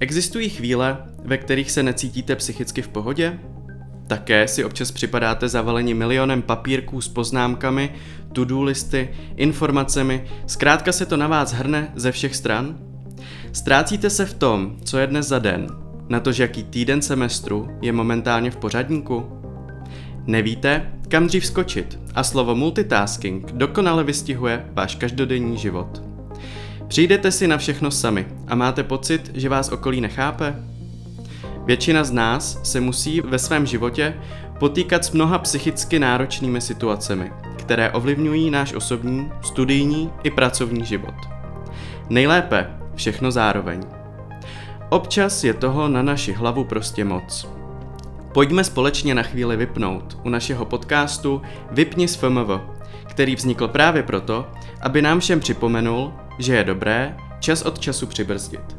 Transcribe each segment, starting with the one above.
Existují chvíle, ve kterých se necítíte psychicky v pohodě? Také si občas připadáte zavaleni milionem papírků s poznámkami, to-do listy, informacemi, zkrátka se to na vás hrne ze všech stran? Ztrácíte se v tom, co je dnes za den, na to, že jaký týden semestru je momentálně v pořadníku? Nevíte, kam dřív skočit a slovo multitasking dokonale vystihuje váš každodenní život. Přijdete si na všechno sami a máte pocit, že vás okolí nechápe? Většina z nás se musí ve svém životě potýkat s mnoha psychicky náročnými situacemi, které ovlivňují náš osobní, studijní i pracovní život. Nejlépe všechno zároveň. Občas je toho na naši hlavu prostě moc. Pojďme společně na chvíli vypnout u našeho podcastu Vypni s FMV, který vznikl právě proto, aby nám všem připomenul, že je dobré čas od času přibrzdit.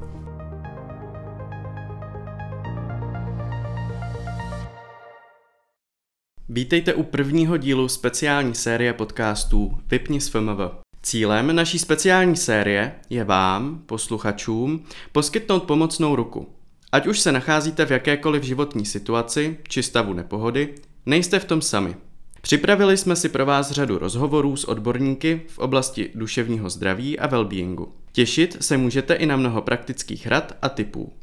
Vítejte u prvního dílu speciální série podcastů Vypni s FMV. Cílem naší speciální série je vám, posluchačům, poskytnout pomocnou ruku. Ať už se nacházíte v jakékoliv životní situaci či stavu nepohody, nejste v tom sami. Připravili jsme si pro vás řadu rozhovorů s odborníky v oblasti duševního zdraví a wellbeingu. Těšit se můžete i na mnoho praktických rad a typů.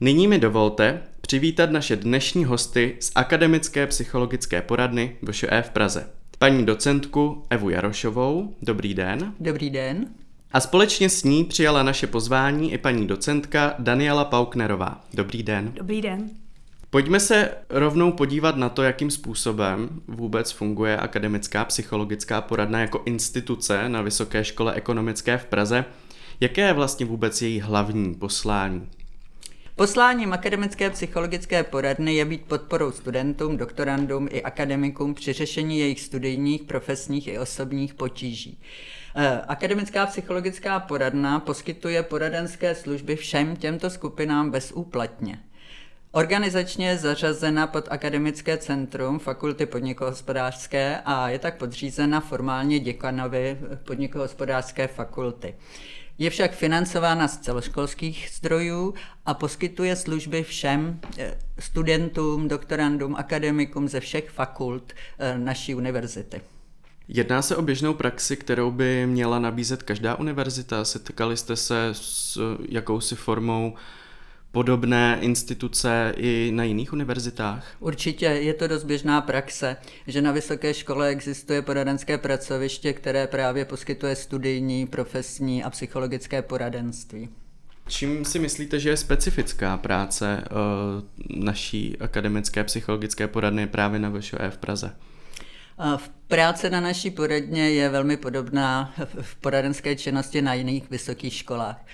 Nyní mi dovolte přivítat naše dnešní hosty z Akademické psychologické poradny VŠE v Praze. Paní docentku Evu Jarošovou, dobrý den. Dobrý den. A společně s ní přijala naše pozvání i paní docentka Daniela Pauknerová. Dobrý den. Dobrý den. Pojďme se rovnou podívat na to, jakým způsobem vůbec funguje akademická psychologická poradna jako instituce na Vysoké škole ekonomické v Praze. Jaké je vlastně vůbec její hlavní poslání? Posláním akademické psychologické poradny je být podporou studentům, doktorandům i akademikům při řešení jejich studijních, profesních i osobních potíží. Eh, akademická psychologická poradna poskytuje poradenské služby všem těmto skupinám bezúplatně. Organizačně je zařazena pod Akademické centrum Fakulty podnikohospodářské a je tak podřízena formálně děkanovi podnikohospodářské fakulty. Je však financována z celoškolských zdrojů a poskytuje služby všem eh, studentům, doktorandům, akademikům ze všech fakult eh, naší univerzity. Jedná se o běžnou praxi, kterou by měla nabízet každá univerzita. Setkali jste se s jakousi formou podobné instituce i na jiných univerzitách? Určitě je to dost běžná praxe, že na vysoké škole existuje poradenské pracoviště, které právě poskytuje studijní, profesní a psychologické poradenství. Čím si myslíte, že je specifická práce uh, naší akademické psychologické poradny právě na VŠE v Praze? V práce na naší poradně je velmi podobná v poradenské činnosti na jiných vysokých školách.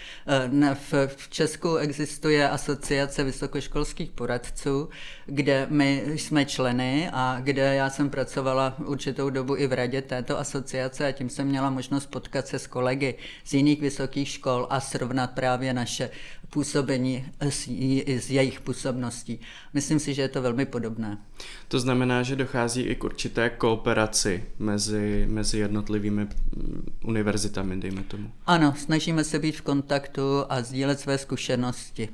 V Česku existuje asociace vysokoškolských poradců, kde my jsme členy a kde já jsem pracovala určitou dobu i v radě této asociace a tím jsem měla možnost potkat se s kolegy z jiných vysokých škol a srovnat právě naše působení s jejich působností. Myslím si, že je to velmi podobné. To znamená, že dochází i k určité kooperaci mezi, mezi jednotlivými mm, univerzitami, dejme tomu. Ano, snažíme se být v kontaktu a sdílet své zkušenosti.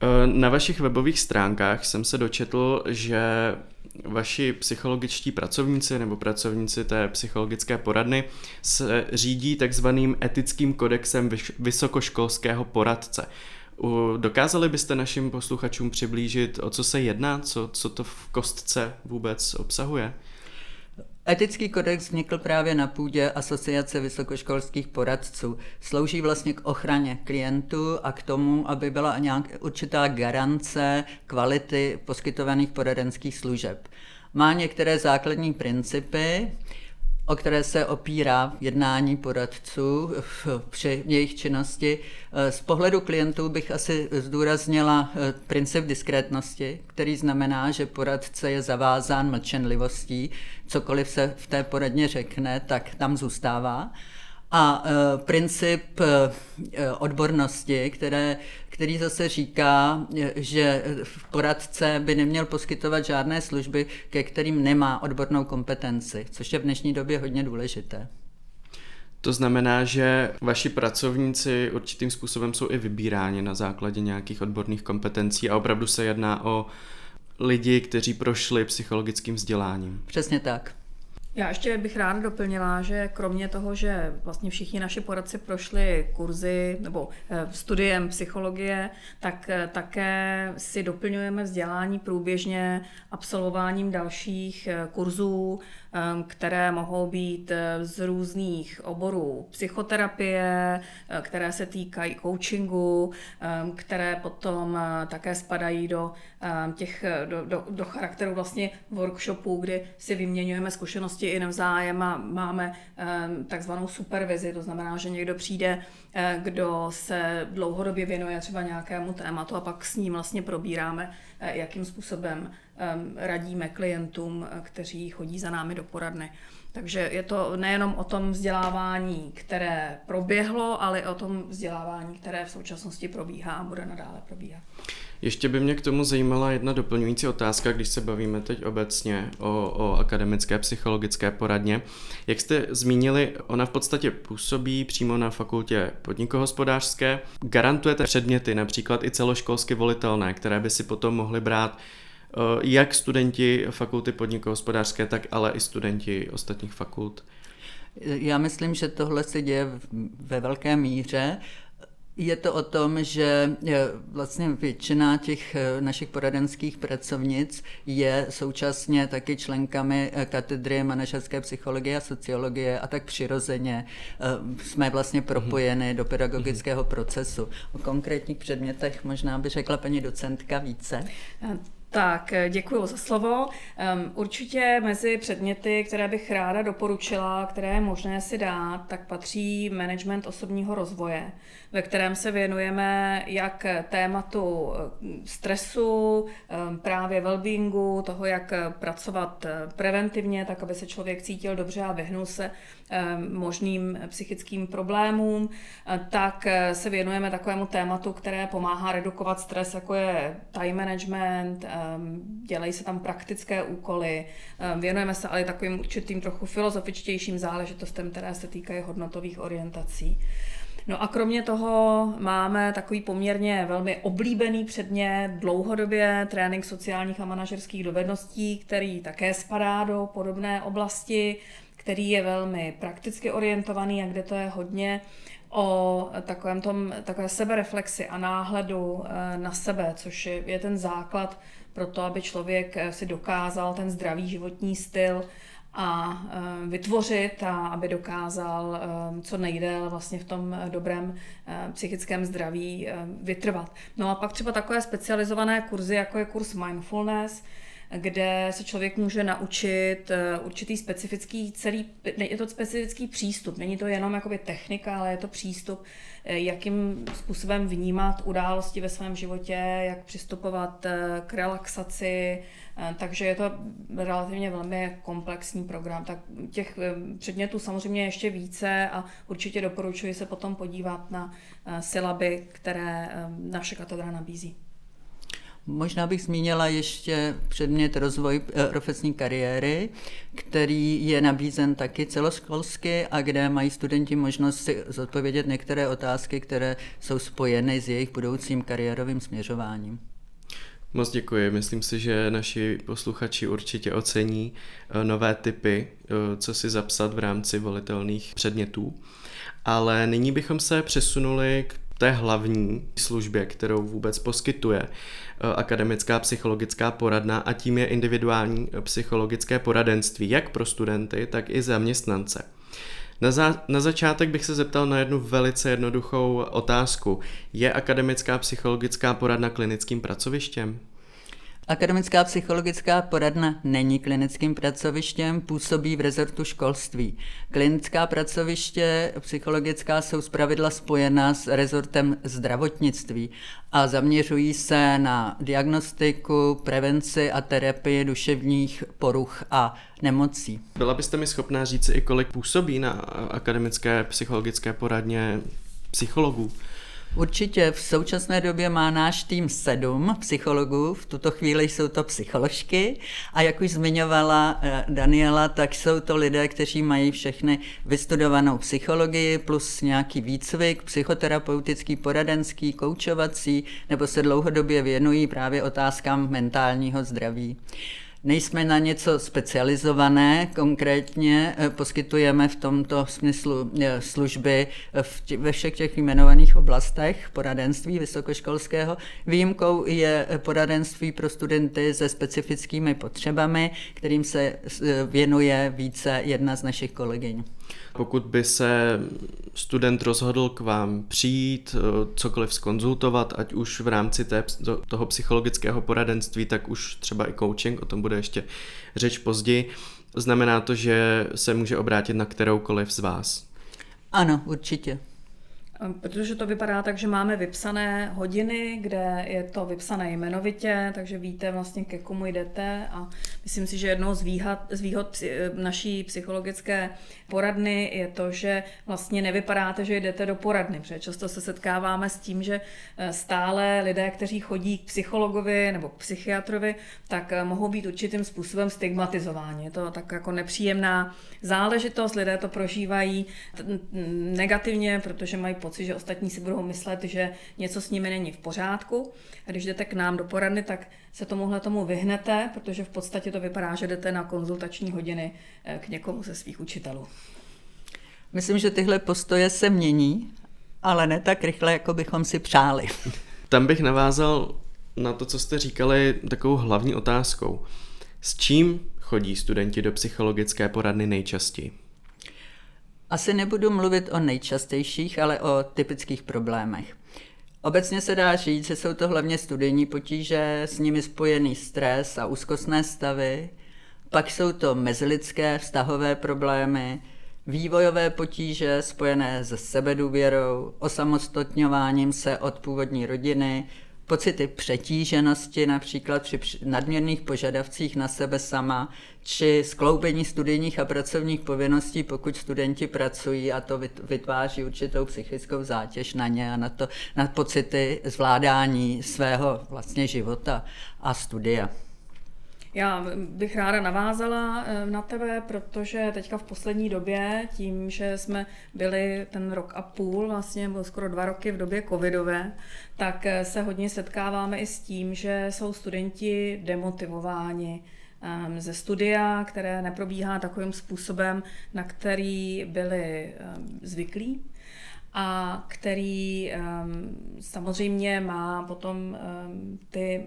E, na vašich webových stránkách jsem se dočetl, že vaši psychologičtí pracovníci nebo pracovníci té psychologické poradny se řídí takzvaným etickým kodexem vysokoškolského poradce. Dokázali byste našim posluchačům přiblížit, o co se jedná, co, co to v kostce vůbec obsahuje? Etický kodex vznikl právě na půdě Asociace vysokoškolských poradců. Slouží vlastně k ochraně klientů a k tomu, aby byla nějak určitá garance kvality poskytovaných poradenských služeb. Má některé základní principy, o které se opírá jednání poradců při jejich činnosti. Z pohledu klientů bych asi zdůraznila eh, princip diskrétnosti, který znamená, že poradce je zavázán mlčenlivostí. Cokoliv se v té poradně řekne, tak tam zůstává. A e, princip e, odbornosti, které, který zase říká, e, že poradce by neměl poskytovat žádné služby, ke kterým nemá odbornou kompetenci, což je v dnešní době hodně důležité. To znamená, že vaši pracovníci určitým způsobem jsou i vybíráni na základě nějakých odborných kompetencí a opravdu se jedná o lidi, kteří prošli psychologickým vzděláním. Přesně tak. Já ještě bych ráda doplnila, že kromě toho, že vlastně všichni naši poradci prošli kurzy nebo eh, studiem psychologie, tak eh, také si doplňujeme vzdělání průběžně absolvováním dalších eh, kurzů, které mohou být eh, z různých oborů psychoterapie, eh, které se týkají coachingu, které potom eh, také spadají do těch, do, do, do charakteru vlastně workshopů, kdy si vyměňujeme zkušenosti i navzájem a máme takzvanou supervizi, to znamená, že někdo přijde, kdo se dlouhodobě věnuje třeba nějakému tématu a pak s ním vlastně probíráme, jakým způsobem radíme klientům, eh, kteří chodí za námi do poradny. Takže je to nejenom o tom vzdělávání, které proběhlo, ale i o tom vzdělávání, které v současnosti probíhá a bude nadále probíhat. Ještě by mě k tomu zajímala jedna doplňující otázka, když se bavíme teď obecně o, o akademické psychologické poradně. Jak jste zmínili, ona v podstatě působí přímo na fakultě podnikohospodářské. Garantujete předměty, například i celoškolsky volitelné, které by si potom mohli brát jak studenti fakulty podnikohospodářské, tak ale i studenti ostatních fakult? Já myslím, že tohle se děje ve velké míře. Je to o tom, že eh, vlastně většina těch eh, našich poradenských pracovnic je současně taky členkami katedry manažerské psychologie a sociologie a tak přirozeně jsme vlastně mhm. propojeny do pedagogického procesu. O konkrétních předmětech možná by řekla paní docentka více. Tak, eh, děkuji za slovo. Určitě mezi předměty, které bych ráda doporučila, které je možné si dát, tak patří management osobního rozvoje, ve kterém se věnujeme jak tématu eh, stresu, právě wellbeingu, toho, jak pracovat eh, preventivně, tak aby se člověk cítil dobře a vyhnul se možným psychickým problémům, tak se věnujeme takovému tématu, které pomáhá redukovat stres, jako je time management, dělají se tam praktické úkoly, věnujeme se ale takovým určitým trochu filozofičtějším záležitostem, které se týkají hodnotových orientací. No a kromě toho máme takový poměrně velmi oblíbený předmět dlouhodobě trénink sociálních a manažerských dovedností, který také spadá do podobné oblasti, který je velmi prakticky orientovaný a kde to je hodně o takovém tom, takové sebereflexi a náhledu eh, na sebe, což je, ten základ pro to, aby člověk eh, si dokázal ten zdravý životní styl a eh, vytvořit a aby dokázal co nejdéle vlastně v tom dobrém psychickém zdraví vytrvat. No a pak třeba takové specializované kurzy, jako je kurz mindfulness, kde se člověk může naučit eh, určitý specifický celý, je to specifický přístup, není to jenom jakoby technika, ale je to přístup, eh, jakým způsobem vnímat události ve svém životě, jak přistupovat eh, k relaxaci, takže je to relativně velmi komplexní program. Tak těch předmětů samozřejmě ještě více a určitě doporučuji se potom podívat na sylaby, které naše katedra nabízí. Možná bych zmínila ještě předmět rozvoj eh, profesní kariéry, který je nabízen taky celoškolsky a kde mají studenti možnost si zodpovědět některé otázky, které jsou spojeny s jejich budoucím kariérovým směřováním. Moc děkuji. Myslím si, že naši posluchači určitě ocení eh, nové typy, eh, co si zapsat v rámci volitelných předmětů. Ale nyní bychom se přesunuli k té hlavní službě, kterou vůbec poskytuje eh, akademická psychologická poradna a tím je individuální eh, psychologické poradenství jak pro studenty, tak i zaměstnance. Na, za, na začátek bych se zeptal na jednu velice jednoduchou otázku. Je akademická psychologická poradna klinickým pracovištěm? Akademická psychologická poradna není klinickým pracovištěm, působí v rezortu školství. Klinická pracoviště psychologická jsou zpravidla spojena s rezortem zdravotnictví a zaměřují se na diagnostiku, prevenci a terapii duševních poruch a nemocí. Byla byste mi schopná říct i kolik působí na akademické psychologické poradně psychologů? Určitě v současné době má náš tým sedm psychologů, v tuto chvíli jsou to psycholožky a jak už zmiňovala eh, Daniela, tak jsou to lidé, kteří mají všechny vystudovanou psychologii plus nějaký výcvik, psychoterapeutický, poradenský, koučovací, nebo se dlouhodobě věnují právě otázkám mentálního zdraví. Nejsme na něco specializované, konkrétně eh, poskytujeme v tomto smyslu eh, služby eh, ve všech těch jmenovaných oblastech poradenství vysokoškolského. Výjimkou je poradenství pro studenty se specifickými potřebami, kterým se věnuje více jedna z našich kolegyň. Pokud by se student rozhodl k vám přijít, eh, cokoliv skonzultovat, ať už v rámci té, toho psychologického poradenství, tak už třeba i coaching, o tom bude ještě řeč později, znamená to, že se může obrátit na kteroukoliv z vás. Ano, určitě. Protože to vypadá tak, že máme vypsané hodiny, kde je to vypsané jmenovitě, takže víte vlastně ke komu jdete a myslím si, že jednou z výhod, z výhod naší psychologické poradny je to, že vlastně nevypadáte, že jdete do poradny, protože často se setkáváme s tím, že eh, stále lidé, kteří chodí k psychologovi nebo k psychiatrovi, tak eh, mohou být určitým způsobem stigmatizováni. Je to tak jako nepříjemná záležitost, lidé to prožívají negativně, protože mají pocit, pocit, že ostatní si budou myslet, že něco s nimi není v pořádku. A když jdete k nám do poradny, tak se tomuhle tomu vyhnete, protože v podstatě to vypadá, že jdete na konzultační hodiny eh, k někomu ze svých učitelů. Myslím, že tyhle postoje se mění, ale ne tak rychle, jako bychom si přáli. Tam bych navázal na to, co jste říkali, takovou hlavní otázkou. S čím chodí studenti do psychologické poradny nejčastěji? Asi nebudu mluvit o nejčastějších, ale o typických problémech. Obecně se dá říct, že jsou to hlavně studijní potíže, s nimi spojený stres a úzkostné stavy, pak jsou to mezilidské vztahové problémy, vývojové potíže spojené se sebedůvěrou, osamostatňováním se od původní rodiny, pocity přetíženosti, například při nadměrných požadavcích na sebe sama, či skloubení studijních a pracovních povinností, pokud studenti pracují a to vytváří určitou psychickou zátěž na ně a na, to, na pocity zvládání svého vlastně života a studia. Já bych ráda navázala eh, na tebe, protože teďka v poslední době, tím, že jsme byli ten rok a půl, vlastně byl skoro dva roky v době covidové, tak eh, se hodně setkáváme i s tím, že jsou studenti demotivováni ehm, ze studia, které neprobíhá takovým způsobem, na který byli ehm, zvyklí a který um, samozřejmě má potom um, ty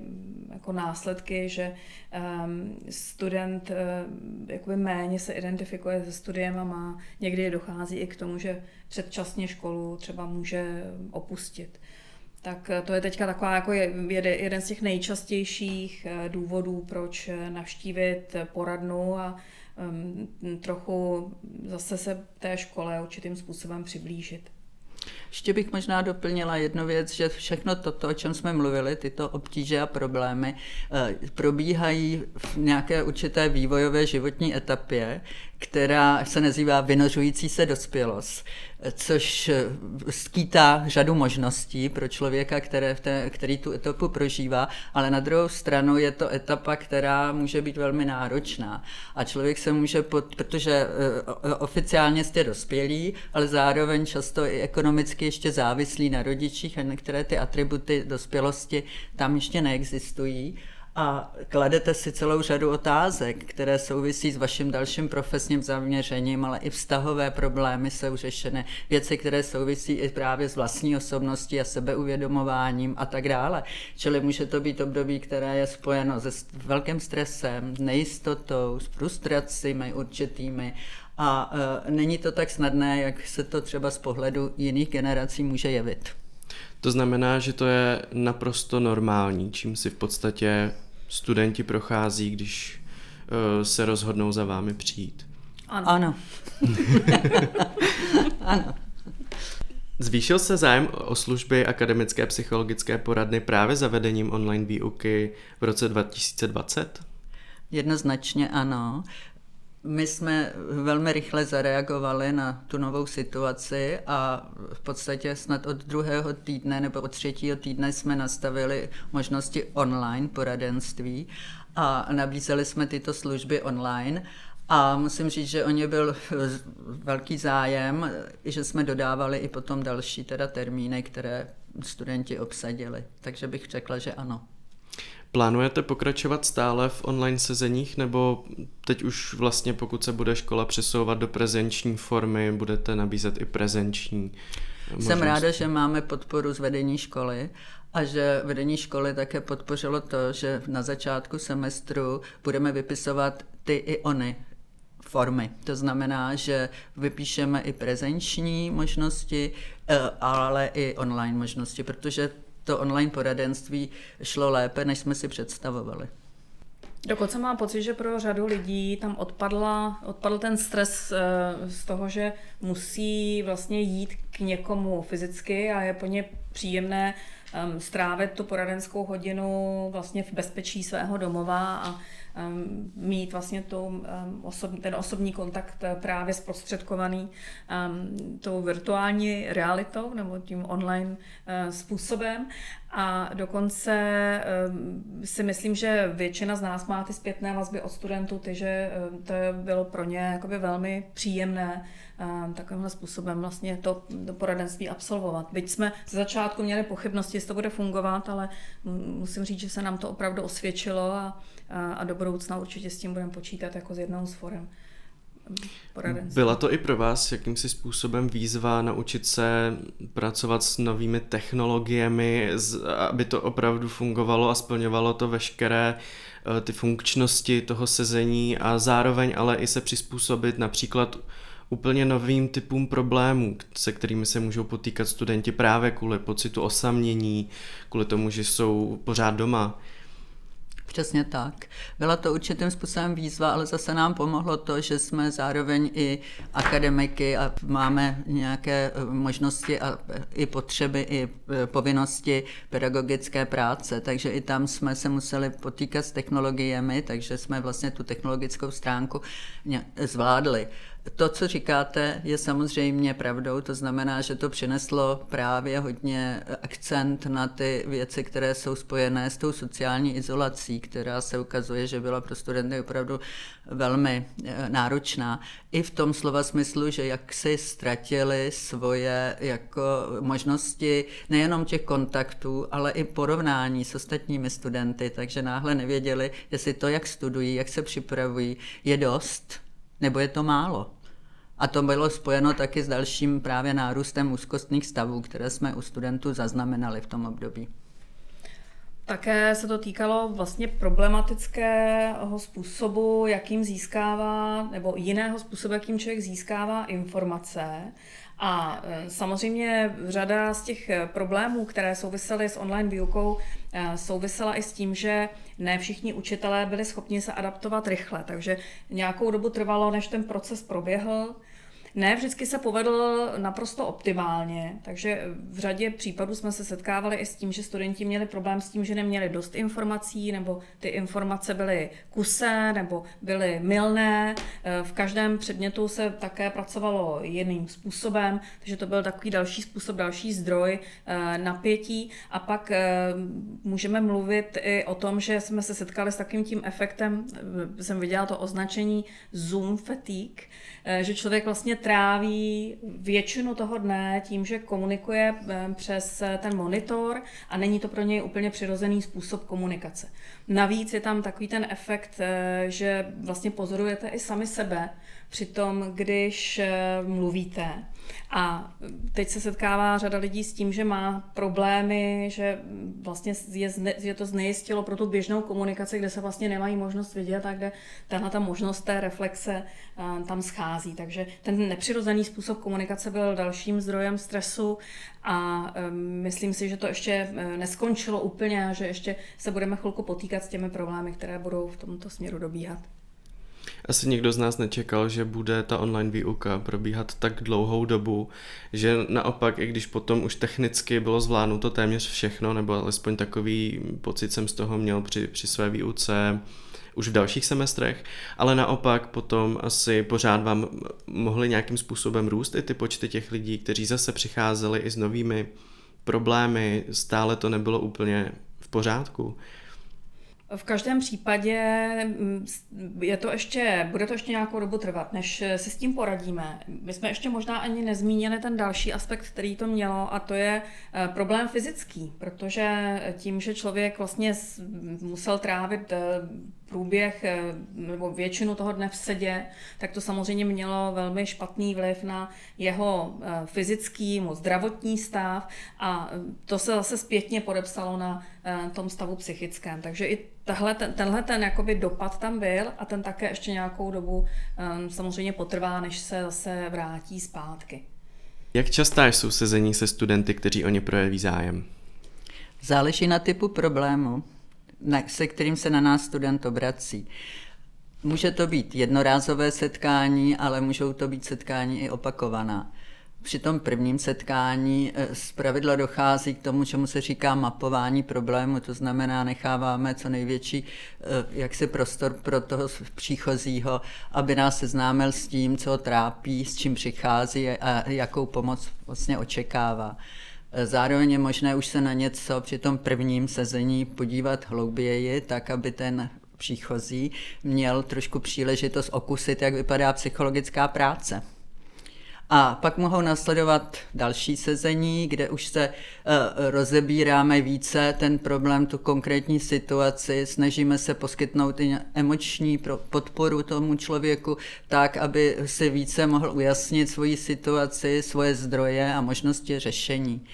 jako následky, že um, student uh, jakoby méně se identifikuje se studiem a má někdy dochází i k tomu, že předčasně školu třeba může opustit. Tak to je teďka taková jako jeden z těch nejčastějších eh, důvodů, proč navštívit poradnu a um, trochu zase se té škole určitým způsobem přiblížit. Ještě bych možná doplnila jednu věc, že všechno toto, o čem jsme mluvili, tyto obtíže a problémy, eh, probíhají v nějaké určité vývojové životní etapě, která se nazývá vynořující se dospělost, což eh, skýtá řadu možností pro člověka, které v té, který tu etapu prožívá, ale na druhou stranu je to etapa, která může být velmi náročná. A člověk se může, pod, protože eh, oficiálně jste dospělí, ale zároveň často i ekonomicky ještě závislí na rodičích a některé ty atributy dospělosti tam ještě neexistují a kladete si celou řadu otázek, které souvisí s vaším dalším profesním zaměřením, ale i vztahové problémy jsou řešené, věci, které souvisí i právě s vlastní osobností a sebeuvědomováním a tak dále. Čili může to být období, které je spojeno se velkým stresem, nejistotou, s frustracemi určitými a e, není to tak snadné, jak se to třeba z pohledu jiných generací může jevit. To znamená, že to je naprosto normální, čím si v podstatě studenti prochází, když uh, se rozhodnou za vámi přijít. Ano. Ano. ano. Zvýšil se zájem o služby akademické psychologické poradny právě zavedením online výuky v roce 2020? Jednoznačně ano. My jsme velmi rychle zareagovali na tu novou situaci a v podstatě snad od druhého týdne nebo od třetího týdne jsme nastavili možnosti online poradenství a nabízeli jsme tyto služby online a musím říct, že o ně byl velký zájem, že jsme dodávali i potom další teda termíny, které studenti obsadili. Takže bych řekla, že ano. Plánujete pokračovat stále v online sezeních, nebo teď už vlastně, pokud se bude škola přesouvat do prezenční formy, budete nabízet i prezenční možnost? Jsem ráda, že máme podporu z vedení školy a že vedení školy také podpořilo to, že na začátku semestru budeme vypisovat ty i ony formy. To znamená, že vypíšeme i prezenční možnosti, eh, ale i online možnosti, protože to online poradenství šlo lépe, než jsme si představovali. Dokonce mám pocit, že pro řadu lidí tam odpadla, odpadl ten stres eh, z toho, že musí vlastně jít k někomu fyzicky a je po ně příjemné um, strávit tu poradenskou hodinu vlastně v bezpečí svého domova a mít vlastně tu, um, osob, ten osobní kontakt eh, právě zprostředkovaný um, tou virtuální realitou nebo tím online uh, způsobem. A dokonce si myslím, že většina z nás má ty zpětné vazby od studentů, takže um, to bylo pro ně jakoby velmi příjemné takovýmhle způsobem vlastně to, to poradenství absolvovat. Byť jsme ze začátku měli pochybnosti, jestli to bude fungovat, ale musím říct, že se nám to opravdu osvědčilo a, a, a do budoucna určitě s tím budeme počítat jako s jednou z forem. Poradenství. Byla to i pro vás jakýmsi způsobem výzva naučit se pracovat s novými technologiemi, aby to opravdu fungovalo a splňovalo to veškeré eh, ty funkčnosti toho sezení a zároveň ale i se přizpůsobit například úplně novým typům problémů, se kterými se můžou potýkat studenti právě kvůli pocitu osamění, kvůli tomu, že jsou pořád doma. Přesně tak. Byla to určitým způsobem výzva, ale zase nám pomohlo to, že jsme zároveň i akademiky a máme nějaké eh, možnosti a eh, i potřeby, i eh, povinnosti pedagogické práce, takže i tam jsme se museli potýkat s technologiemi, takže jsme vlastně tu technologickou stránku zvládli. To, co říkáte, je samozřejmě pravdou, to znamená, že to přineslo právě hodně akcent na ty věci, které jsou spojené s tou sociální izolací, která se ukazuje, že byla pro studenty opravdu velmi eh, náročná. I v tom slova smyslu, že jak si ztratili svoje jako možnosti nejenom těch kontaktů, ale i porovnání s ostatními studenty, takže náhle nevěděli, jestli to, jak studují, jak se připravují, je dost, nebo je to málo. A to bylo spojeno taky s dalším právě nárůstem úzkostných stavů, které jsme u studentů zaznamenali v tom období. Také se to týkalo vlastně problematického způsobu, jakým získává, nebo jiného způsobu, jakým člověk získává informace. A e, samozřejmě řada z těch problémů, které souvisely s online výukou, e, souvisela i s tím, že ne všichni učitelé byli schopni se adaptovat rychle, takže nějakou dobu trvalo, než ten proces proběhl. Ne, vždycky se povedl naprosto optimálně, takže v řadě případů jsme se setkávali i s tím, že studenti měli problém s tím, že neměli dost informací, nebo ty informace byly kusé, nebo byly mylné. V každém předmětu se také pracovalo jiným způsobem, takže to byl takový další způsob, další zdroj eh, napětí. A pak eh, můžeme mluvit i o tom, že jsme se setkali s takovým tím efektem, eh, jsem viděla to označení Zoom fatigue, že člověk vlastně tráví většinu toho dne tím, že komunikuje eh, přes eh, ten monitor a není to pro něj úplně přirozený způsob komunikace. Navíc je tam takový ten efekt, eh, že vlastně pozorujete i sami sebe při tom, když mluvíte. A teď se setkává řada lidí s tím, že má problémy, že vlastně je, zne, je to znejistilo pro tu běžnou komunikaci, kde se vlastně nemají možnost vidět a kde tahle ta možnost té reflexe uh, tam schází. Takže ten nepřirozený způsob komunikace byl dalším zdrojem stresu a um, myslím si, že to ještě neskončilo úplně a že ještě se budeme chvilku potýkat s těmi problémy, které budou v tomto směru dobíhat. Asi nikdo z nás nečekal, že bude ta online výuka probíhat tak dlouhou dobu, že naopak, i když potom už technicky bylo zvládnuto téměř všechno, nebo alespoň takový pocit jsem z toho měl při, při své výuce už v dalších semestrech, ale naopak potom asi pořád vám mohli nějakým způsobem růst i ty počty těch lidí, kteří zase přicházeli i s novými problémy, stále to nebylo úplně v pořádku. V každém případě mm, je to ještě, bude to ještě nějakou dobu trvat, než si s tím poradíme. My jsme ještě možná ani nezmínili ten další aspekt, který to mělo, a to je eh, problém fyzický, protože tím, že člověk vlastně musel trávit eh, průběh eh, nebo většinu toho dne v sedě, tak to samozřejmě mělo velmi špatný vliv na jeho fyzický, zdravotní stav a to se zase zpětně podepsalo na tom stavu psychickém. Takže i tahle, ten, tenhle ten jakoby dopad tam byl a ten také ještě nějakou dobu samozřejmě potrvá, než se zase vrátí zpátky. Jak častá jsou sezení se studenty, kteří o ně projeví zájem? Záleží na typu problému, se kterým se na nás student obrací. Může to být jednorázové setkání, ale můžou to být setkání i opakovaná. Při tom prvním setkání eh, z pravidla dochází k tomu, čemu se říká mapování problému, to znamená, necháváme co největší eh, jaksi prostor pro toho příchozího, aby nás seznámil s tím, co trápí, s čím přichází a jakou pomoc vlastně očekává. Eh, zároveň je možné už se na něco při tom prvním sezení podívat hlouběji, tak aby ten příchozí měl trošku příležitost okusit, jak vypadá psychologická práce. A pak mohou nasledovat další sezení, kde už se uh, rozebíráme více ten problém, tu konkrétní situaci, snažíme se poskytnout i emoční podporu tomu člověku tak, aby si více mohl ujasnit svoji situaci, svoje zdroje a možnosti řešení.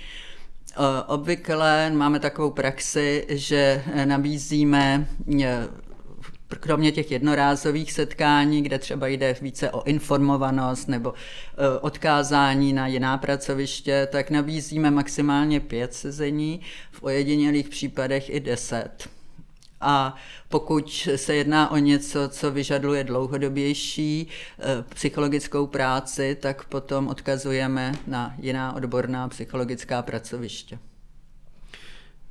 Obvykle máme takovou praxi, že nabízíme kromě těch jednorázových setkání, kde třeba jde více o informovanost nebo e, odkázání na jiná pracoviště, tak nabízíme maximálně pět sezení, v ojedinělých případech i deset. A pokud se jedná o něco, co vyžaduje dlouhodobější e, psychologickou práci, tak potom odkazujeme na jiná odborná psychologická pracoviště.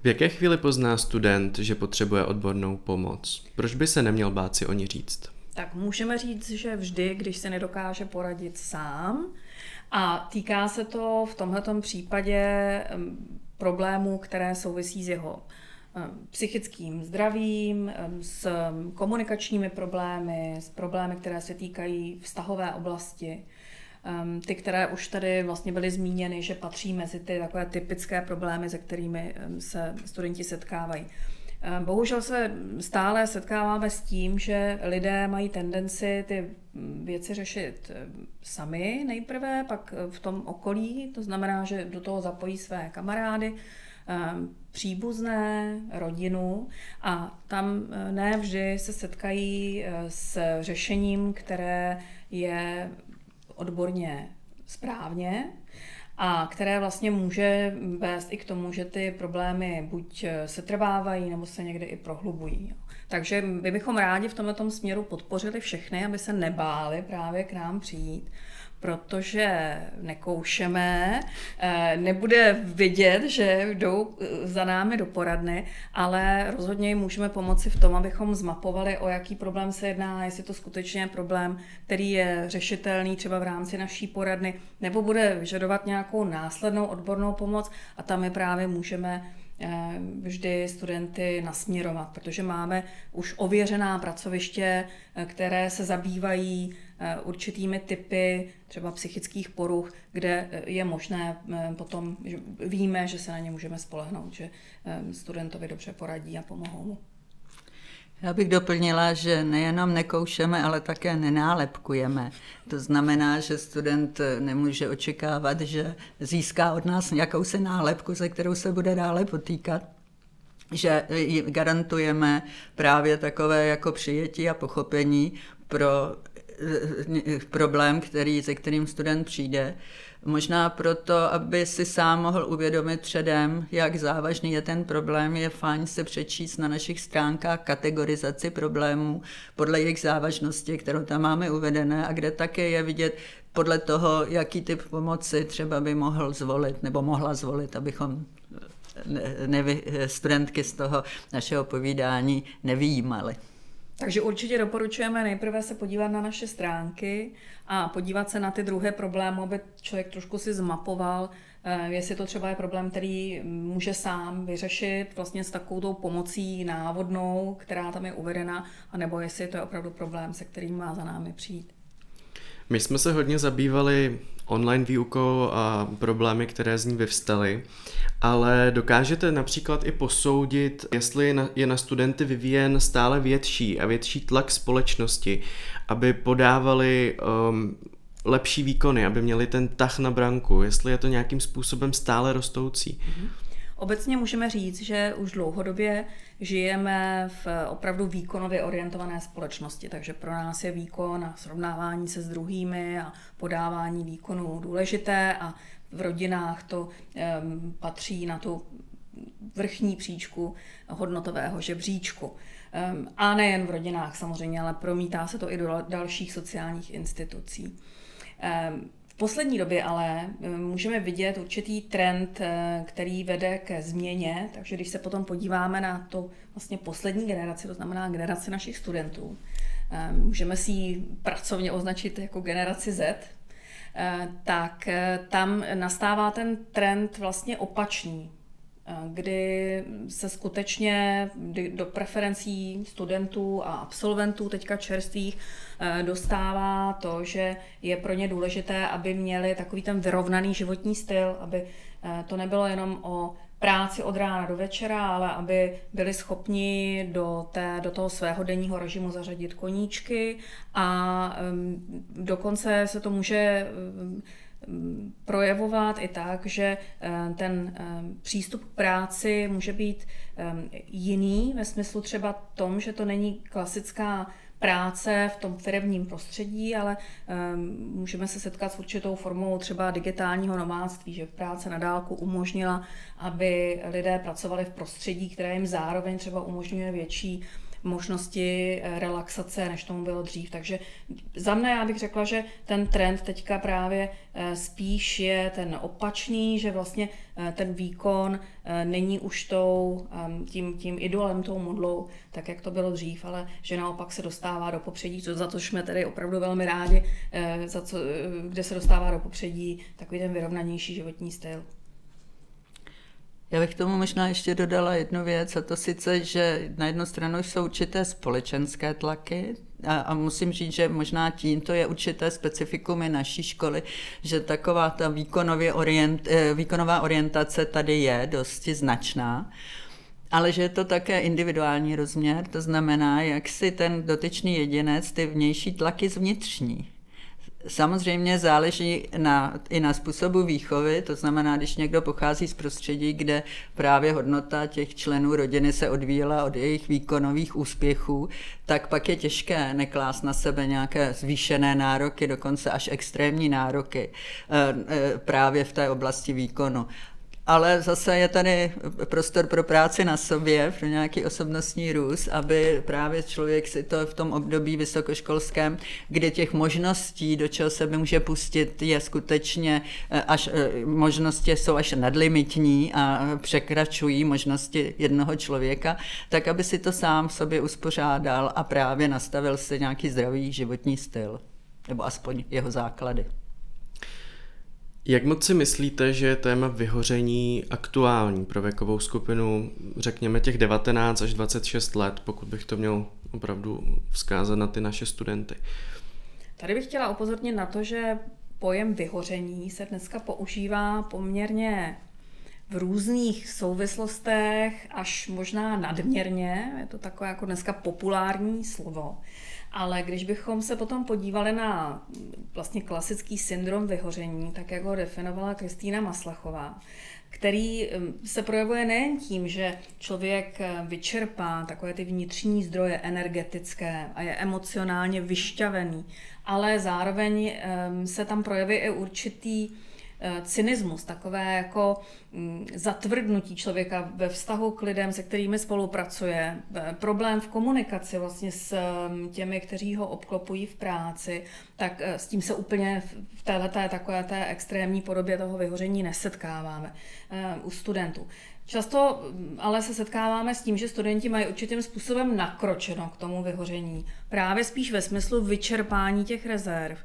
V jaké chvíli pozná student, že potřebuje odbornou pomoc? Proč by se neměl bát si o ní říct? Tak můžeme říct, že vždy, když se nedokáže poradit sám, a týká se to v tomto případě problémů, které souvisí s jeho psychickým zdravím, s komunikačními problémy, s problémy, které se týkají vztahové oblasti, Um, ty, které už tady vlastně byly zmíněny, že patří mezi ty takové typické problémy, se kterými um, se studenti setkávají. Um, bohužel se stále setkáváme s tím, že lidé mají tendenci ty věci řešit sami nejprve, pak v tom okolí, to znamená, že do toho zapojí své kamarády, příbuzné, rodinu a tam ne vždy se setkají s řešením, které je odborně správně a které vlastně může vést i k tomu, že ty problémy buď se trvávají, nebo se někde i prohlubují. Takže my bychom rádi v tomto směru podpořili všechny, aby se nebáli právě k nám přijít protože nekoušeme, eh, nebude vidět, že jdou eh, za námi do poradny, ale rozhodně jim můžeme pomoci v tom, abychom zmapovali, o jaký problém se jedná, jestli to skutečně je problém, který je řešitelný třeba v rámci naší poradny, nebo bude vyžadovat nějakou následnou odbornou pomoc. A tam je právě můžeme vždy studenty nasměrovat, protože máme už ověřená pracoviště, eh, které se zabývají eh, určitými typy třeba psychických poruch, kde je možné potom, že víme, že se na ně můžeme spolehnout, že studentovi dobře poradí a pomohou mu. Já bych doplnila, že nejenom nekoušeme, ale také nenálepkujeme. To znamená, že student nemůže očekávat, že získá od nás jakousi nálepku, se kterou se bude dále potýkat že garantujeme právě takové jako přijetí a pochopení pro eh, problém, který, se kterým student přijde Možná proto, aby si sám mohl uvědomit předem, jak závažný je ten problém, je fajn se přečíst na našich stránkách kategorizaci problémů podle jejich závažnosti, kterou tam máme uvedené a kde také je vidět podle toho, jaký typ pomoci třeba by mohl zvolit nebo mohla zvolit, abychom nevy, studentky z toho našeho povídání nevýjímali. Takže určitě doporučujeme nejprve se podívat na naše stránky a podívat se na ty druhé problémy, aby člověk trošku si zmapoval, eh, jestli to třeba je problém, který může sám vyřešit vlastně s takovou tou pomocí návodnou, která tam je uvedena, anebo jestli to je opravdu problém, se kterým má za námi přijít. My jsme se hodně zabývali online výukou a problémy, které z ní vyvstaly, ale dokážete například i posoudit, jestli je na studenty vyvíjen stále větší a větší tlak společnosti, aby podávali um, lepší výkony, aby měli ten tah na branku, jestli je to nějakým způsobem stále rostoucí. Mm-hmm. Obecně můžeme říct, že už dlouhodobě žijeme v opravdu výkonově orientované společnosti, takže pro nás je výkon a srovnávání se s druhými a podávání výkonů důležité a v rodinách to um, patří na tu vrchní příčku hodnotového žebříčku. Um, a nejen v rodinách samozřejmě, ale promítá se to i do dalších sociálních institucí. Um, poslední době ale eh, můžeme vidět určitý trend, eh, který vede ke změně, takže když se potom podíváme na to vlastně poslední generaci, to znamená generaci našich studentů, eh, můžeme si ji pracovně označit jako generaci Z, tak tam nastává ten trend vlastně opačný kdy se skutečně do preferencí studentů a absolventů teďka čerstvých dostává to, že je pro ně důležité, aby měli takový ten vyrovnaný životní styl, aby eh, to nebylo jenom o práci od rána do večera, ale aby byli schopni do, té, do toho svého denního režimu zařadit koníčky a um, dokonce se to může um, projevovat i tak, že eh, ten eh, přístup k práci může být eh, jiný ve smyslu třeba tom, že to není klasická práce v tom firmním prostředí, ale můžeme se setkat s určitou formou třeba digitálního nomádství, že práce na dálku umožnila, aby lidé pracovali v prostředí, které jim zároveň třeba umožňuje větší možnosti eh, relaxace, než tomu bylo dřív. Takže za mne já bych řekla, že ten trend teďka právě eh, spíš je ten opačný, že vlastně eh, ten výkon není už tou, ehm, tím, tím idolem, tou modlou, tak jak to bylo dřív, ale že naopak se dostává do popředí, co, za to jsme tedy opravdu velmi rádi, za co, kde se dostává do popředí takový ten vyrovnanější životní styl. Já bych tomu možná ještě dodala jednu věc, a to sice, že na jednu stranu jsou určité společenské tlaky, a, a musím říct, že možná tímto je určité specifikum i naší školy, že taková ta výkonově orient, eh, výkonová orientace tady je dosti značná. Ale že je to také individuální rozměr, to znamená, jak si ten dotyčný jedinec ty vnější tlaky zvnitřní. Samozřejmě záleží na, i na způsobu výchovy, to znamená, když někdo pochází z prostředí, kde právě hodnota těch členů rodiny se odvíjela od jejich výkonových úspěchů, tak pak je těžké neklást na sebe nějaké zvýšené nároky, dokonce až extrémní nároky eh, eh, právě v té oblasti výkonu ale zase je tady prostor pro práci na sobě, pro nějaký osobnostní růst, aby právě člověk si to v tom období vysokoškolském, kde těch možností, do čeho se může pustit, je skutečně eh, až eh, možnosti jsou až nadlimitní a překračují možnosti jednoho člověka, tak aby si to sám v sobě uspořádal a právě nastavil si nějaký zdravý životní styl, nebo aspoň jeho základy. Jak moc si myslíte, že je téma vyhoření aktuální pro věkovou skupinu, řekněme těch 19 až 26 let, pokud bych to měl opravdu vzkázat na ty naše studenty? Tady bych chtěla upozornit na to, že pojem vyhoření se dneska používá poměrně v různých souvislostech, až možná nadměrně. Je to takové jako dneska populární slovo. Ale když bychom se potom podívali na vlastně klasický syndrom vyhoření, tak jak ho definovala Kristýna Maslachová, který um, se projevuje nejen tím, že člověk eh, vyčerpá takové ty vnitřní zdroje energetické a je emocionálně vyšťavený, ale zároveň um, se tam projeví i určitý cynismus, takové jako mm, zatvrdnutí člověka ve vztahu k lidem, se kterými spolupracuje, eh, problém v komunikaci vlastně s mm, těmi, kteří ho obklopují v práci, tak s tím se úplně v této takové té extrémní podobě toho vyhoření nesetkáváme u studentů. Často mm, ale se setkáváme s tím, že studenti mají určitým způsobem nakročeno k tomu vyhoření. Právě spíš ve smyslu vyčerpání těch rezerv.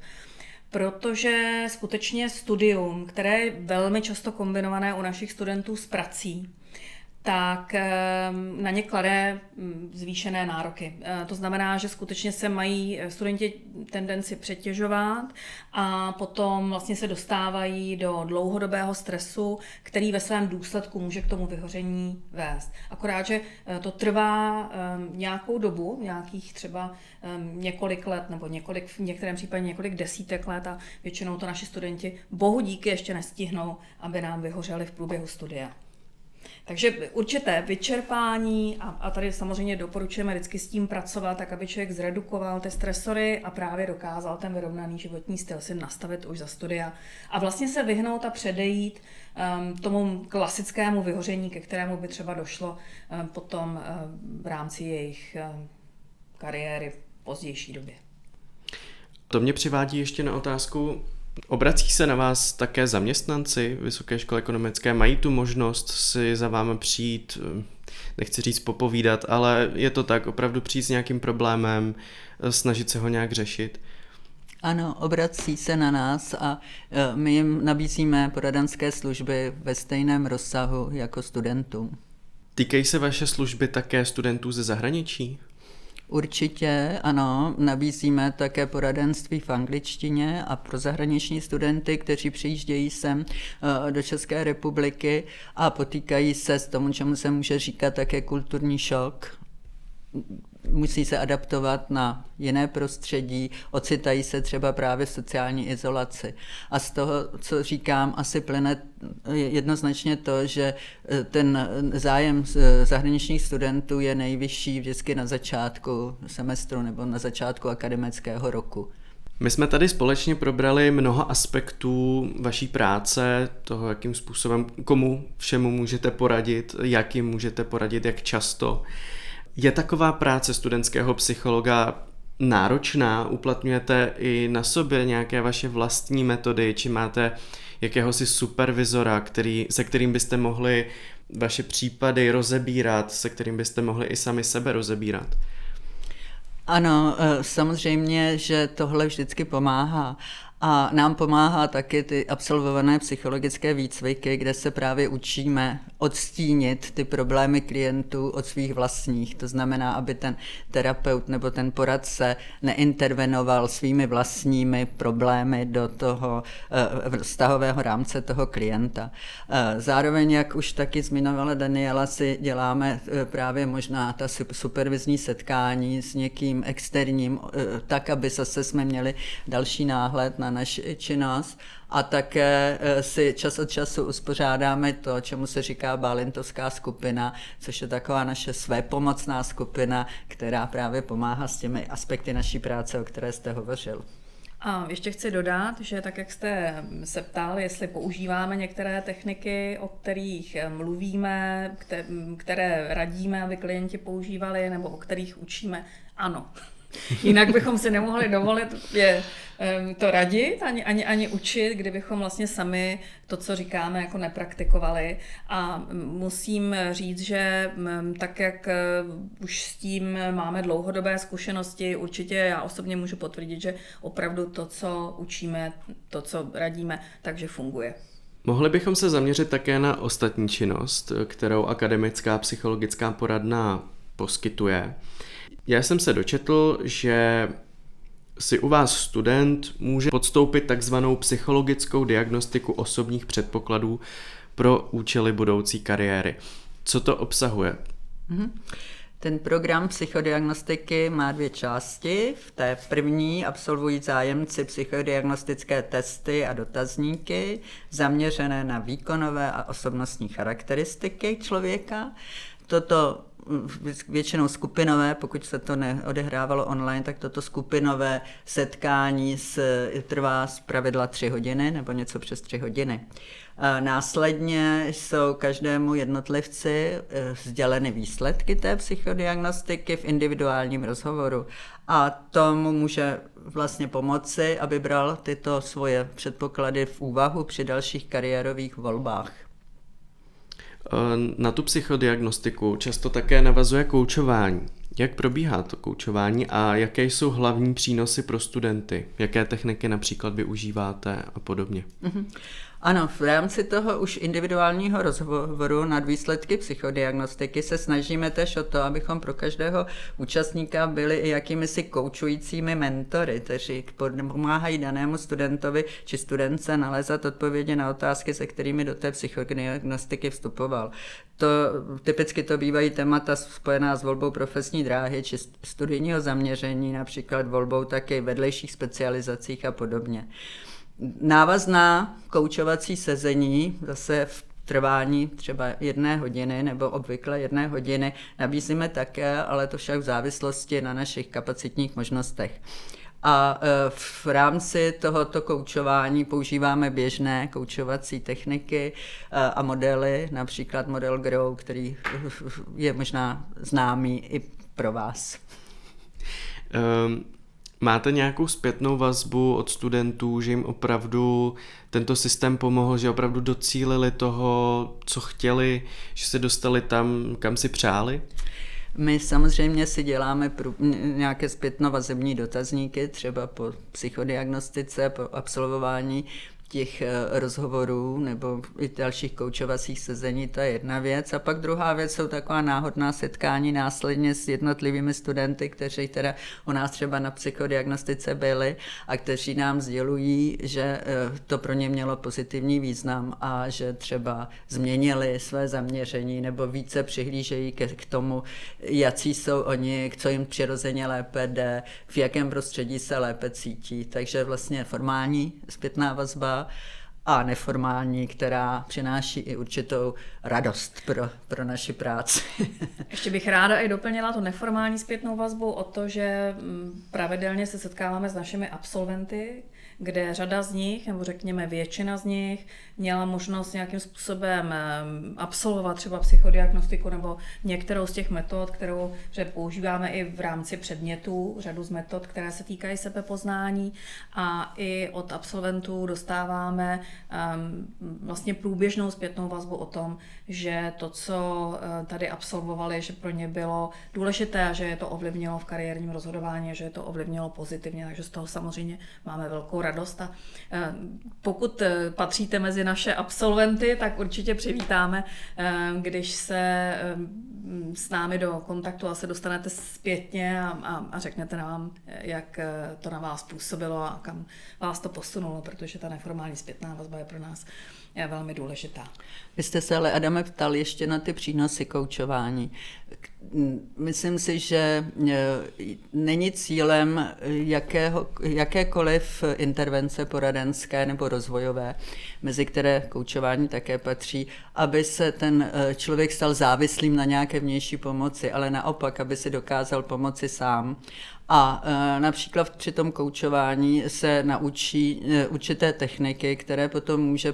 Protože skutečně studium, které je velmi často kombinované u našich studentů s prací, tak ehm, na ně klade mm, zvýšené nároky. Eh, to znamená, že skutečně se mají eh, studenti tendenci přetěžovat a potom vlastně se dostávají do dlouhodobého stresu, který ve svém důsledku může k tomu vyhoření vést. Akorát, že eh, to trvá ehm, nějakou dobu, nějakých třeba ehm, několik let nebo několik, v některém případě několik desítek let a většinou to naši studenti bohu díky ještě nestihnou, aby nám vyhořeli v průběhu studia. Takže určité vyčerpání a, a tady samozřejmě doporučujeme vždycky s tím pracovat, tak aby člověk zredukoval ty stresory a právě dokázal ten vyrovnaný životní styl si nastavit už za studia a vlastně se vyhnout a předejít um, tomu klasickému vyhoření, ke kterému by třeba došlo um, potom um, v rámci jejich um, kariéry v pozdější době. To mě přivádí ještě na otázku, Obrací se na vás také zaměstnanci Vysoké školy ekonomické? Mají tu možnost si za vámi přijít, eh, nechci říct popovídat, ale je to tak, opravdu přijít s nějakým problémem, eh, snažit se ho nějak řešit? Ano, obrací se na nás a eh, my jim nabízíme poradenské služby ve stejném rozsahu jako studentům. Týkají se vaše služby také studentů ze zahraničí? Určitě, ano. Nabízíme také poradenství v angličtině a pro zahraniční studenty, kteří přijíždějí sem eh, do České republiky a potýkají se s tomu, čemu se může říkat také kulturní šok musí se adaptovat na jiné prostředí, ocitají se třeba právě v sociální izolaci. A z toho, co říkám, asi plyne jednoznačně to, že eh, ten zájem eh, zahraničních studentů je nejvyšší vždycky na začátku semestru nebo na začátku akademického roku. My jsme tady společně probrali mnoho aspektů vaší práce, toho, jakým způsobem, komu všemu můžete poradit, jak jim můžete poradit, jak často. Je taková práce studentského psychologa náročná? Uplatňujete i na sobě nějaké vaše vlastní metody, či máte jakéhosi supervizora, který, se kterým byste mohli vaše případy rozebírat, se kterým byste mohli i sami sebe rozebírat? Ano, eh, samozřejmě, že tohle vždycky pomáhá. A nám pomáhá taky ty absolvované psychologické výcviky, kde se právě učíme odstínit ty problémy klientů od svých vlastních. To znamená, aby ten terapeut nebo ten poradce neintervenoval svými vlastními problémy do toho eh, vztahového rámce toho klienta. Eh, zároveň, jak už taky zmiňovala Daniela, si děláme eh, právě možná ta supervizní setkání s někým externím, tak, aby zase jsme měli další náhled na naši činnost a také eh, si čas od času uspořádáme to, čemu se říká Balintovská skupina, což je taková naše svépomocná skupina, která právě pomáhá s těmi aspekty naší práce, o které jste hovořil. A ještě chci dodat, že tak, jak jste se ptal, jestli používáme některé techniky, o kterých mluvíme, které radíme, aby klienti používali, nebo o kterých učíme, ano. Jinak bychom si nemohli dovolit je to radit, ani, ani, ani učit, kdybychom vlastně sami to, co říkáme, jako nepraktikovali. A musím říct, že tak, jak e, už s tím máme dlouhodobé zkušenosti, určitě já osobně můžu potvrdit, že opravdu to, co učíme, to, co radíme, takže funguje. Mohli bychom se zaměřit také na ostatní činnost, kterou akademická psychologická poradna poskytuje. Já jsem se dočetl, že si u vás student může podstoupit takzvanou psychologickou diagnostiku osobních předpokladů pro účely budoucí kariéry. Co to obsahuje? Mm-hmm. Ten program psychodiagnostiky má dvě části. V té první absolvují zájemci psychodiagnostické testy a dotazníky zaměřené na výkonové a osobnostní charakteristiky člověka. Toto většinou skupinové, pokud se to neodehrávalo online, tak toto skupinové setkání s, trvá z pravidla tři hodiny nebo něco přes tři hodiny. Následně jsou každému jednotlivci eh, sděleny výsledky té psychodiagnostiky v individuálním rozhovoru a tomu může vlastně pomoci, aby bral tyto svoje předpoklady v úvahu při dalších kariérových volbách. Eh, na tu psychodiagnostiku často také navazuje koučování. Jak probíhá to koučování a jaké jsou hlavní přínosy pro studenty? Jaké techniky například využíváte a podobně? Mm-hmm. Ano, v rámci toho už individuálního rozhovoru nad výsledky psychodiagnostiky se snažíme tež o to, abychom pro každého účastníka byli i jakými si koučujícími mentory, kteří pomáhají danému studentovi či studence nalézat odpovědi na otázky, se kterými do té psychodiagnostiky vstupoval. To, typicky to bývají témata spojená s volbou profesní dráhy či studijního zaměření, například volbou také vedlejších specializacích a podobně. Návazná koučovací sezení, zase v trvání třeba jedné hodiny nebo obvykle jedné hodiny nabízíme také, ale to však v závislosti na našich kapacitních možnostech. A e, v rámci tohoto koučování používáme běžné koučovací techniky e, a modely, například model Grow, který je možná známý i pro vás. Um, Máte nějakou zpětnou vazbu od studentů, že jim opravdu tento systém pomohl, že opravdu docílili toho, co chtěli, že se dostali tam, kam si přáli? My samozřejmě si děláme nějaké zpětnovazební dotazníky, třeba po psychodiagnostice, po absolvování těch eh, rozhovorů nebo i dalších koučovacích sezení, to je jedna věc. A pak druhá věc jsou taková náhodná setkání následně s jednotlivými studenty, kteří teda u nás třeba na psychodiagnostice byli a kteří nám sdělují, že eh, to pro ně mělo pozitivní význam a že třeba změnili své zaměření nebo více přihlížejí k, k tomu, jaký jsou oni, co jim přirozeně lépe jde, v jakém prostředí se lépe cítí. Takže vlastně formální zpětná vazba a neformální, která přináší i určitou radost pro, pro naši práci. Ještě bych ráda i doplnila tu neformální zpětnou vazbu o to, že mm, pravidelně se setkáváme s našimi absolventy, kde řada z nich, nebo řekněme většina z nich, měla možnost nějakým způsobem absolvovat třeba psychodiagnostiku nebo některou z těch metod, kterou že používáme i v rámci předmětů, řadu z metod, které se týkají sebepoznání. A i od absolventů dostáváme um, vlastně průběžnou zpětnou vazbu o tom, že to, co eh, tady absolvovali, že pro ně bylo důležité a že je to ovlivnilo v kariérním rozhodování, že je to ovlivnilo pozitivně, takže z toho samozřejmě máme velkou radost a eh, pokud eh, patříte mezi naše absolventy, tak určitě přivítáme, když se s námi do kontaktu a se dostanete zpětně a, a, a řeknete nám, jak to na vás působilo a kam vás to posunulo, protože ta neformální zpětná vazba je pro nás je velmi důležitá. Vy jste se ale, Adame, ptal ještě na ty přínosy koučování. Myslím si, že e, není cílem jakého, jakékoliv intervence poradenské nebo rozvojové, mezi které koučování také patří, aby se ten e, člověk stal závislým na nějaké vnější pomoci, ale naopak, aby si dokázal pomoci sám a e, například při tom koučování se naučí e, určité techniky, které potom může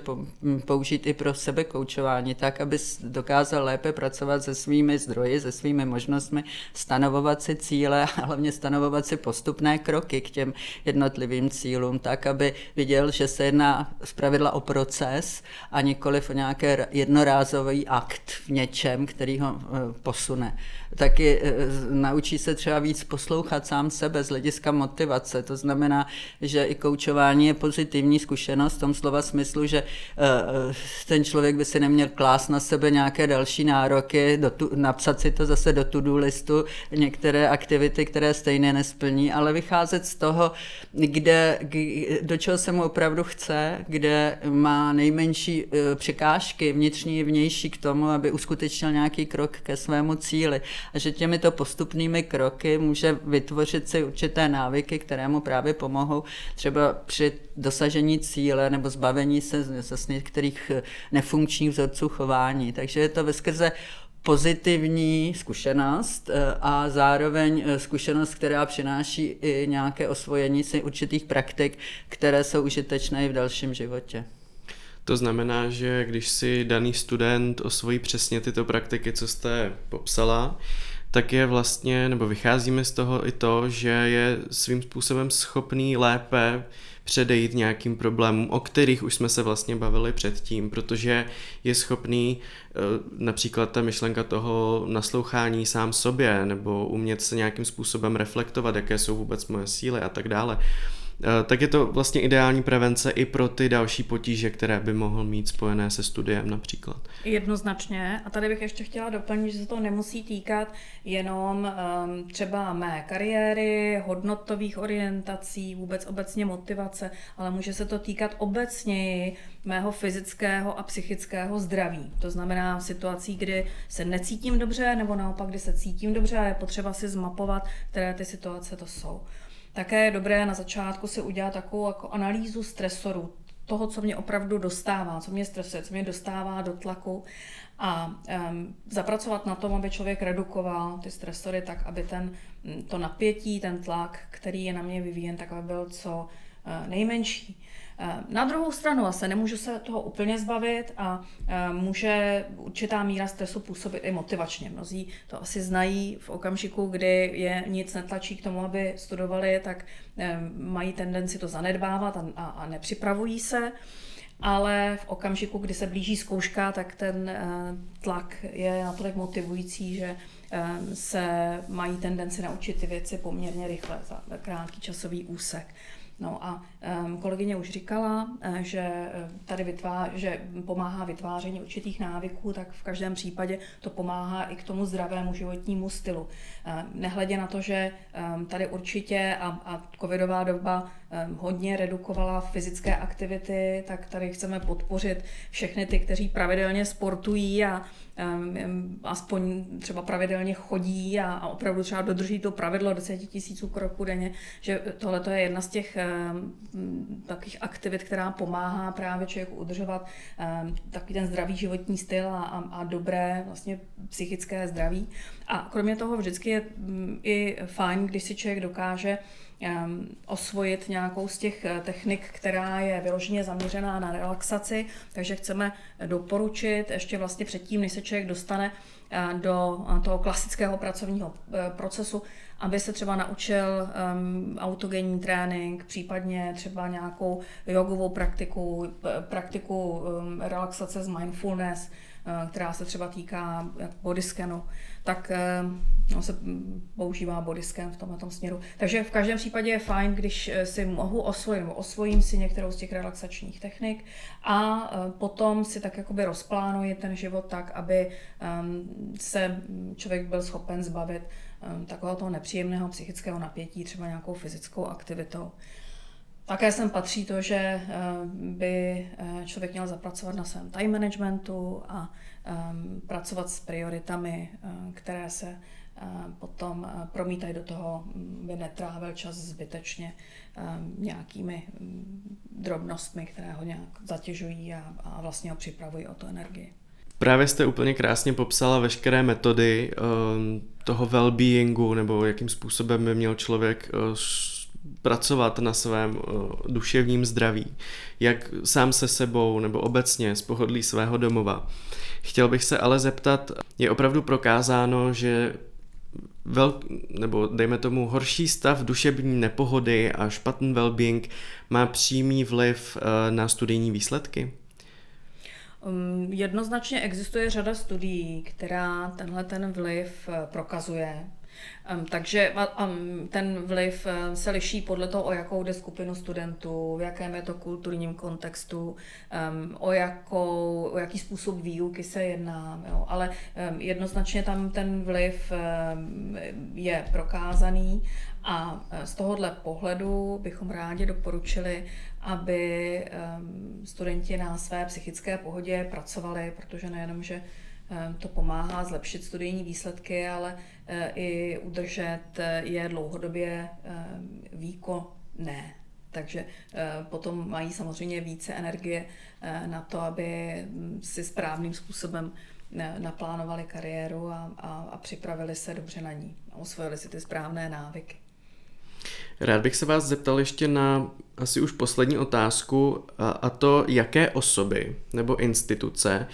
použít i pro sebe koučování, tak, aby dokázal lépe pracovat se svými zdroji, se svými možnostmi, stanovovat si cíle a hlavně stanovovat si postupné kroky k těm jednotlivým cílům, tak, aby viděl, že se jedná zpravidla o proces a nikoliv o nějaké jednorázový akt v něčem, který ho e, posune. Taky naučí se třeba víc poslouchat sám sám sebe z hlediska motivace. To znamená, že i koučování je pozitivní zkušenost v tom slova smyslu, že eh, ten člověk by si neměl klást na sebe nějaké další nároky, do tu, napsat si to zase do to-do listu, některé aktivity, které stejně nesplní, ale vycházet z toho, kde, do čeho se mu opravdu chce, kde má nejmenší eh, překážky, vnitřní i vnější k tomu, aby uskutečnil nějaký krok ke svému cíli. A že těmito postupnými kroky může vytvořit vytvořit si určité návyky, které mu právě pomohou třeba při dosažení cíle nebo zbavení se z některých nefunkčních vzorců chování. Takže je to skrze pozitivní zkušenost eh, a zároveň eh, zkušenost, která přináší i nějaké osvojení si určitých praktik, které jsou užitečné i v dalším životě. To znamená, že když si daný student osvojí přesně tyto praktiky, co jste popsala, tak je vlastně, nebo vycházíme z toho i to, že je svým způsobem schopný lépe předejít nějakým problémům, o kterých už jsme se vlastně bavili předtím, protože je schopný eh, například ta myšlenka toho naslouchání sám sobě, nebo umět se nějakým způsobem reflektovat, jaké jsou vůbec moje síly a tak dále tak je to vlastně ideální prevence i pro ty další potíže, které by mohl mít spojené se studiem například. Jednoznačně. A tady bych ještě chtěla doplnit, že se to nemusí týkat jenom um, třeba mé kariéry, hodnotových orientací, vůbec obecně motivace, ale může se to týkat obecněji mého fyzického a psychického zdraví. To znamená situací, kdy se necítím dobře, nebo naopak, kdy se cítím dobře a je potřeba si zmapovat, které ty situace to jsou. Také je dobré na začátku si udělat takovou jako analýzu stresorů, toho, co mě opravdu dostává, co mě stresuje, co mě dostává do tlaku a um, zapracovat na tom, aby člověk redukoval ty stresory tak, aby ten, to napětí, ten tlak, který je na mě vyvíjen, tak aby byl co uh, nejmenší. Eh, na druhou stranuase nemůžu se toho úplně zbavit a eh, může určitá míra stresu působit i motivačně. Mnozí to asi znají v okamžiku, kdy je nic netlačí k tomu, aby studovali, tak eh, mají tendenci to zanedbávat a, a, a nepřipravují se. Ale v okamžiku, kdy se blíží zkouška, tak ten tlak je natolik motivující, že se mají tendenci naučit ty věci poměrně rychle za krátký časový úsek. No a um, kolegyně už říkala, eh, že eh, tady vytvá, že pomáhá vytváření určitých návyků, tak v každém případě to pomáhá i k tomu zdravému životnímu stylu. Um, nehledě na to, že um, tady určitě a, a covidová doba hodně redukovala fyzické aktivity, tak tady chceme podpořit všechny ty, kteří pravidelně sportují a aspoň třeba pravidelně chodí a, opravdu třeba dodrží to pravidlo 10 tisíců kroků denně, že tohle je jedna z těch takových aktivit, která pomáhá právě člověku udržovat takový ten zdravý životní styl a, a, dobré vlastně psychické zdraví. A kromě toho vždycky je i fajn, když si člověk dokáže osvojit nějakou z těch eh, technik, která je vyloženě zaměřená na relaxaci, takže chceme doporučit ještě vlastně předtím, než se člověk dostane eh, do eh, toho klasického pracovního procesu, aby se třeba naučil um, autogenní trénink, případně třeba nějakou jogovou praktiku, praktiku um, relaxace z mindfulness, uh, která se třeba týká body scanu tak eh, no, se používá bodyscan v tomhle směru. Takže v každém případě je fajn, když eh, si mohu osvojit, nebo osvojím si některou z těch relaxačních technik a eh, potom si tak jakoby rozplánuji ten život tak, aby ehm, se člověk byl schopen zbavit ehm, takového toho nepříjemného psychického napětí třeba nějakou fyzickou aktivitou. Také sem patří to, že by člověk měl zapracovat na svém time managementu a um, pracovat s prioritami, uh, které se uh, potom uh, promítají do toho, mm, by netrávil čas zbytečně um, nějakými um, drobnostmi, které ho nějak zatěžují a, a vlastně ho připravují o tu energii. Právě jste úplně krásně popsala veškeré metody um, toho well-beingu, nebo jakým způsobem by měl člověk uh, pracovat na svém uh, duševním zdraví, jak sám se sebou nebo obecně z pohodlí svého domova. Chtěl bych se ale zeptat, je opravdu prokázáno, že vel, nebo dejme tomu horší stav duševní nepohody a špatný well-being má přímý vliv uh, na studijní výsledky? Um, jednoznačně existuje řada studií, která tenhle ten vliv uh, prokazuje. Takže ten vliv se liší podle toho, o jakou jde skupinu studentů, v jakém je to kulturním kontextu, o, jakou, o jaký způsob výuky se jedná. Jo. Ale jednoznačně tam ten vliv je prokázaný a e, z tohohle pohledu bychom rádi doporučili, aby studenti na své psychické pohodě pracovali, protože nejenom, že to pomáhá zlepšit studijní výsledky, ale e, i udržet e, je dlouhodobě e, výkonné. Takže potom mají samozřejmě více energie na to, aby si správným způsobem naplánovali kariéru a, a, a připravili se dobře na ní a osvojili si ty správné návyky. Rád bych se vás zeptal ještě na asi už poslední otázku, a, a to, jaké osoby nebo instituce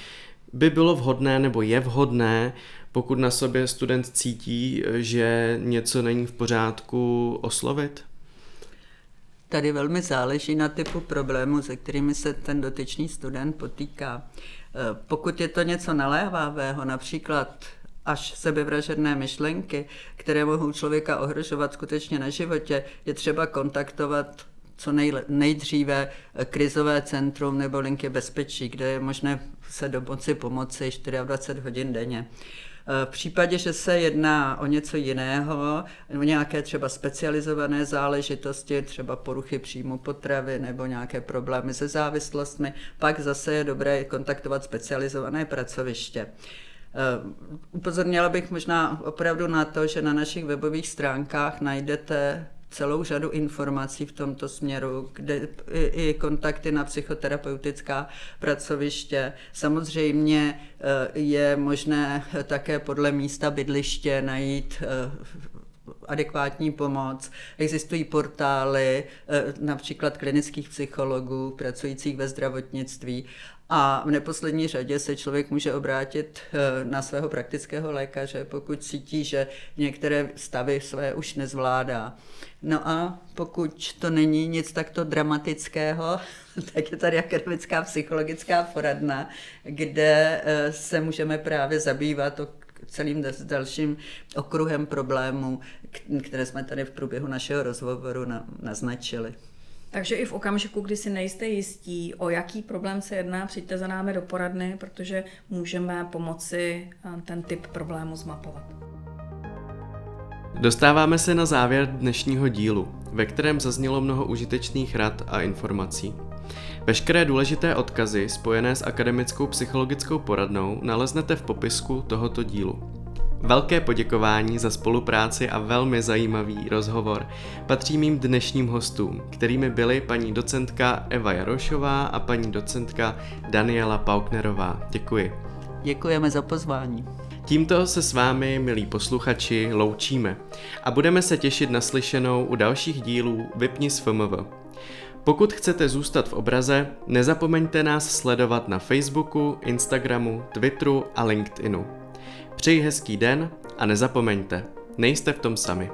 by bylo vhodné nebo je vhodné, pokud na sobě student cítí, že něco není v pořádku, oslovit? Tady velmi záleží na typu problému, se kterými se ten dotyčný student potýká. E, pokud je to něco naléhavého, například až sebevražedné myšlenky, které mohou člověka ohrožovat skutečně na životě, je třeba kontaktovat co nejle, nejdříve krizové centrum nebo linky bezpečí, kde je možné se domoci pomoci 24 hodin denně. V případě, že se jedná o něco jiného, o nějaké třeba specializované záležitosti, třeba poruchy příjmu potravy nebo nějaké problémy se závislostmi, pak zase je dobré kontaktovat specializované pracoviště. Upozornila bych možná opravdu na to, že na našich webových stránkách najdete celou řadu informací v tomto směru, kde i kontakty na psychoterapeutická pracoviště. Samozřejmě eh, je možné také podle místa bydliště najít eh, adekvátní pomoc. Existují portály, eh, například klinických psychologů pracujících ve zdravotnictví a v neposlední řadě se člověk může obrátit na svého praktického lékaře, pokud cítí, že některé stavy své už nezvládá. No a pokud to není nic takto dramatického, tak je tady akademická psychologická poradna, kde eh, se můžeme právě zabývat o celým dalším okruhem problémů, které jsme tady v průběhu našeho rozhovoru naznačili. Takže i v okamžiku, kdy si nejste jistí, o jaký problém se jedná, přijďte za námi do poradny, protože můžeme pomoci eh, ten typ problému zmapovat. Dostáváme se na závěr dnešního dílu, ve kterém zaznělo mnoho užitečných rad a informací. Veškeré důležité odkazy spojené s akademickou psychologickou poradnou naleznete v popisku tohoto dílu. Velké poděkování za spolupráci a velmi zajímavý rozhovor patří mým dnešním hostům, kterými byly paní docentka Eva Jarošová a paní docentka Daniela Pauknerová. Děkuji. Děkujeme za pozvání. Tímto se s vámi, milí posluchači, loučíme a budeme se těšit na slyšenou u dalších dílů Vypni s FMV. Pokud chcete zůstat v obraze, nezapomeňte nás sledovat na Facebooku, Instagramu, Twitteru a LinkedInu. Přeji hezký den a nezapomeňte, nejste v tom sami.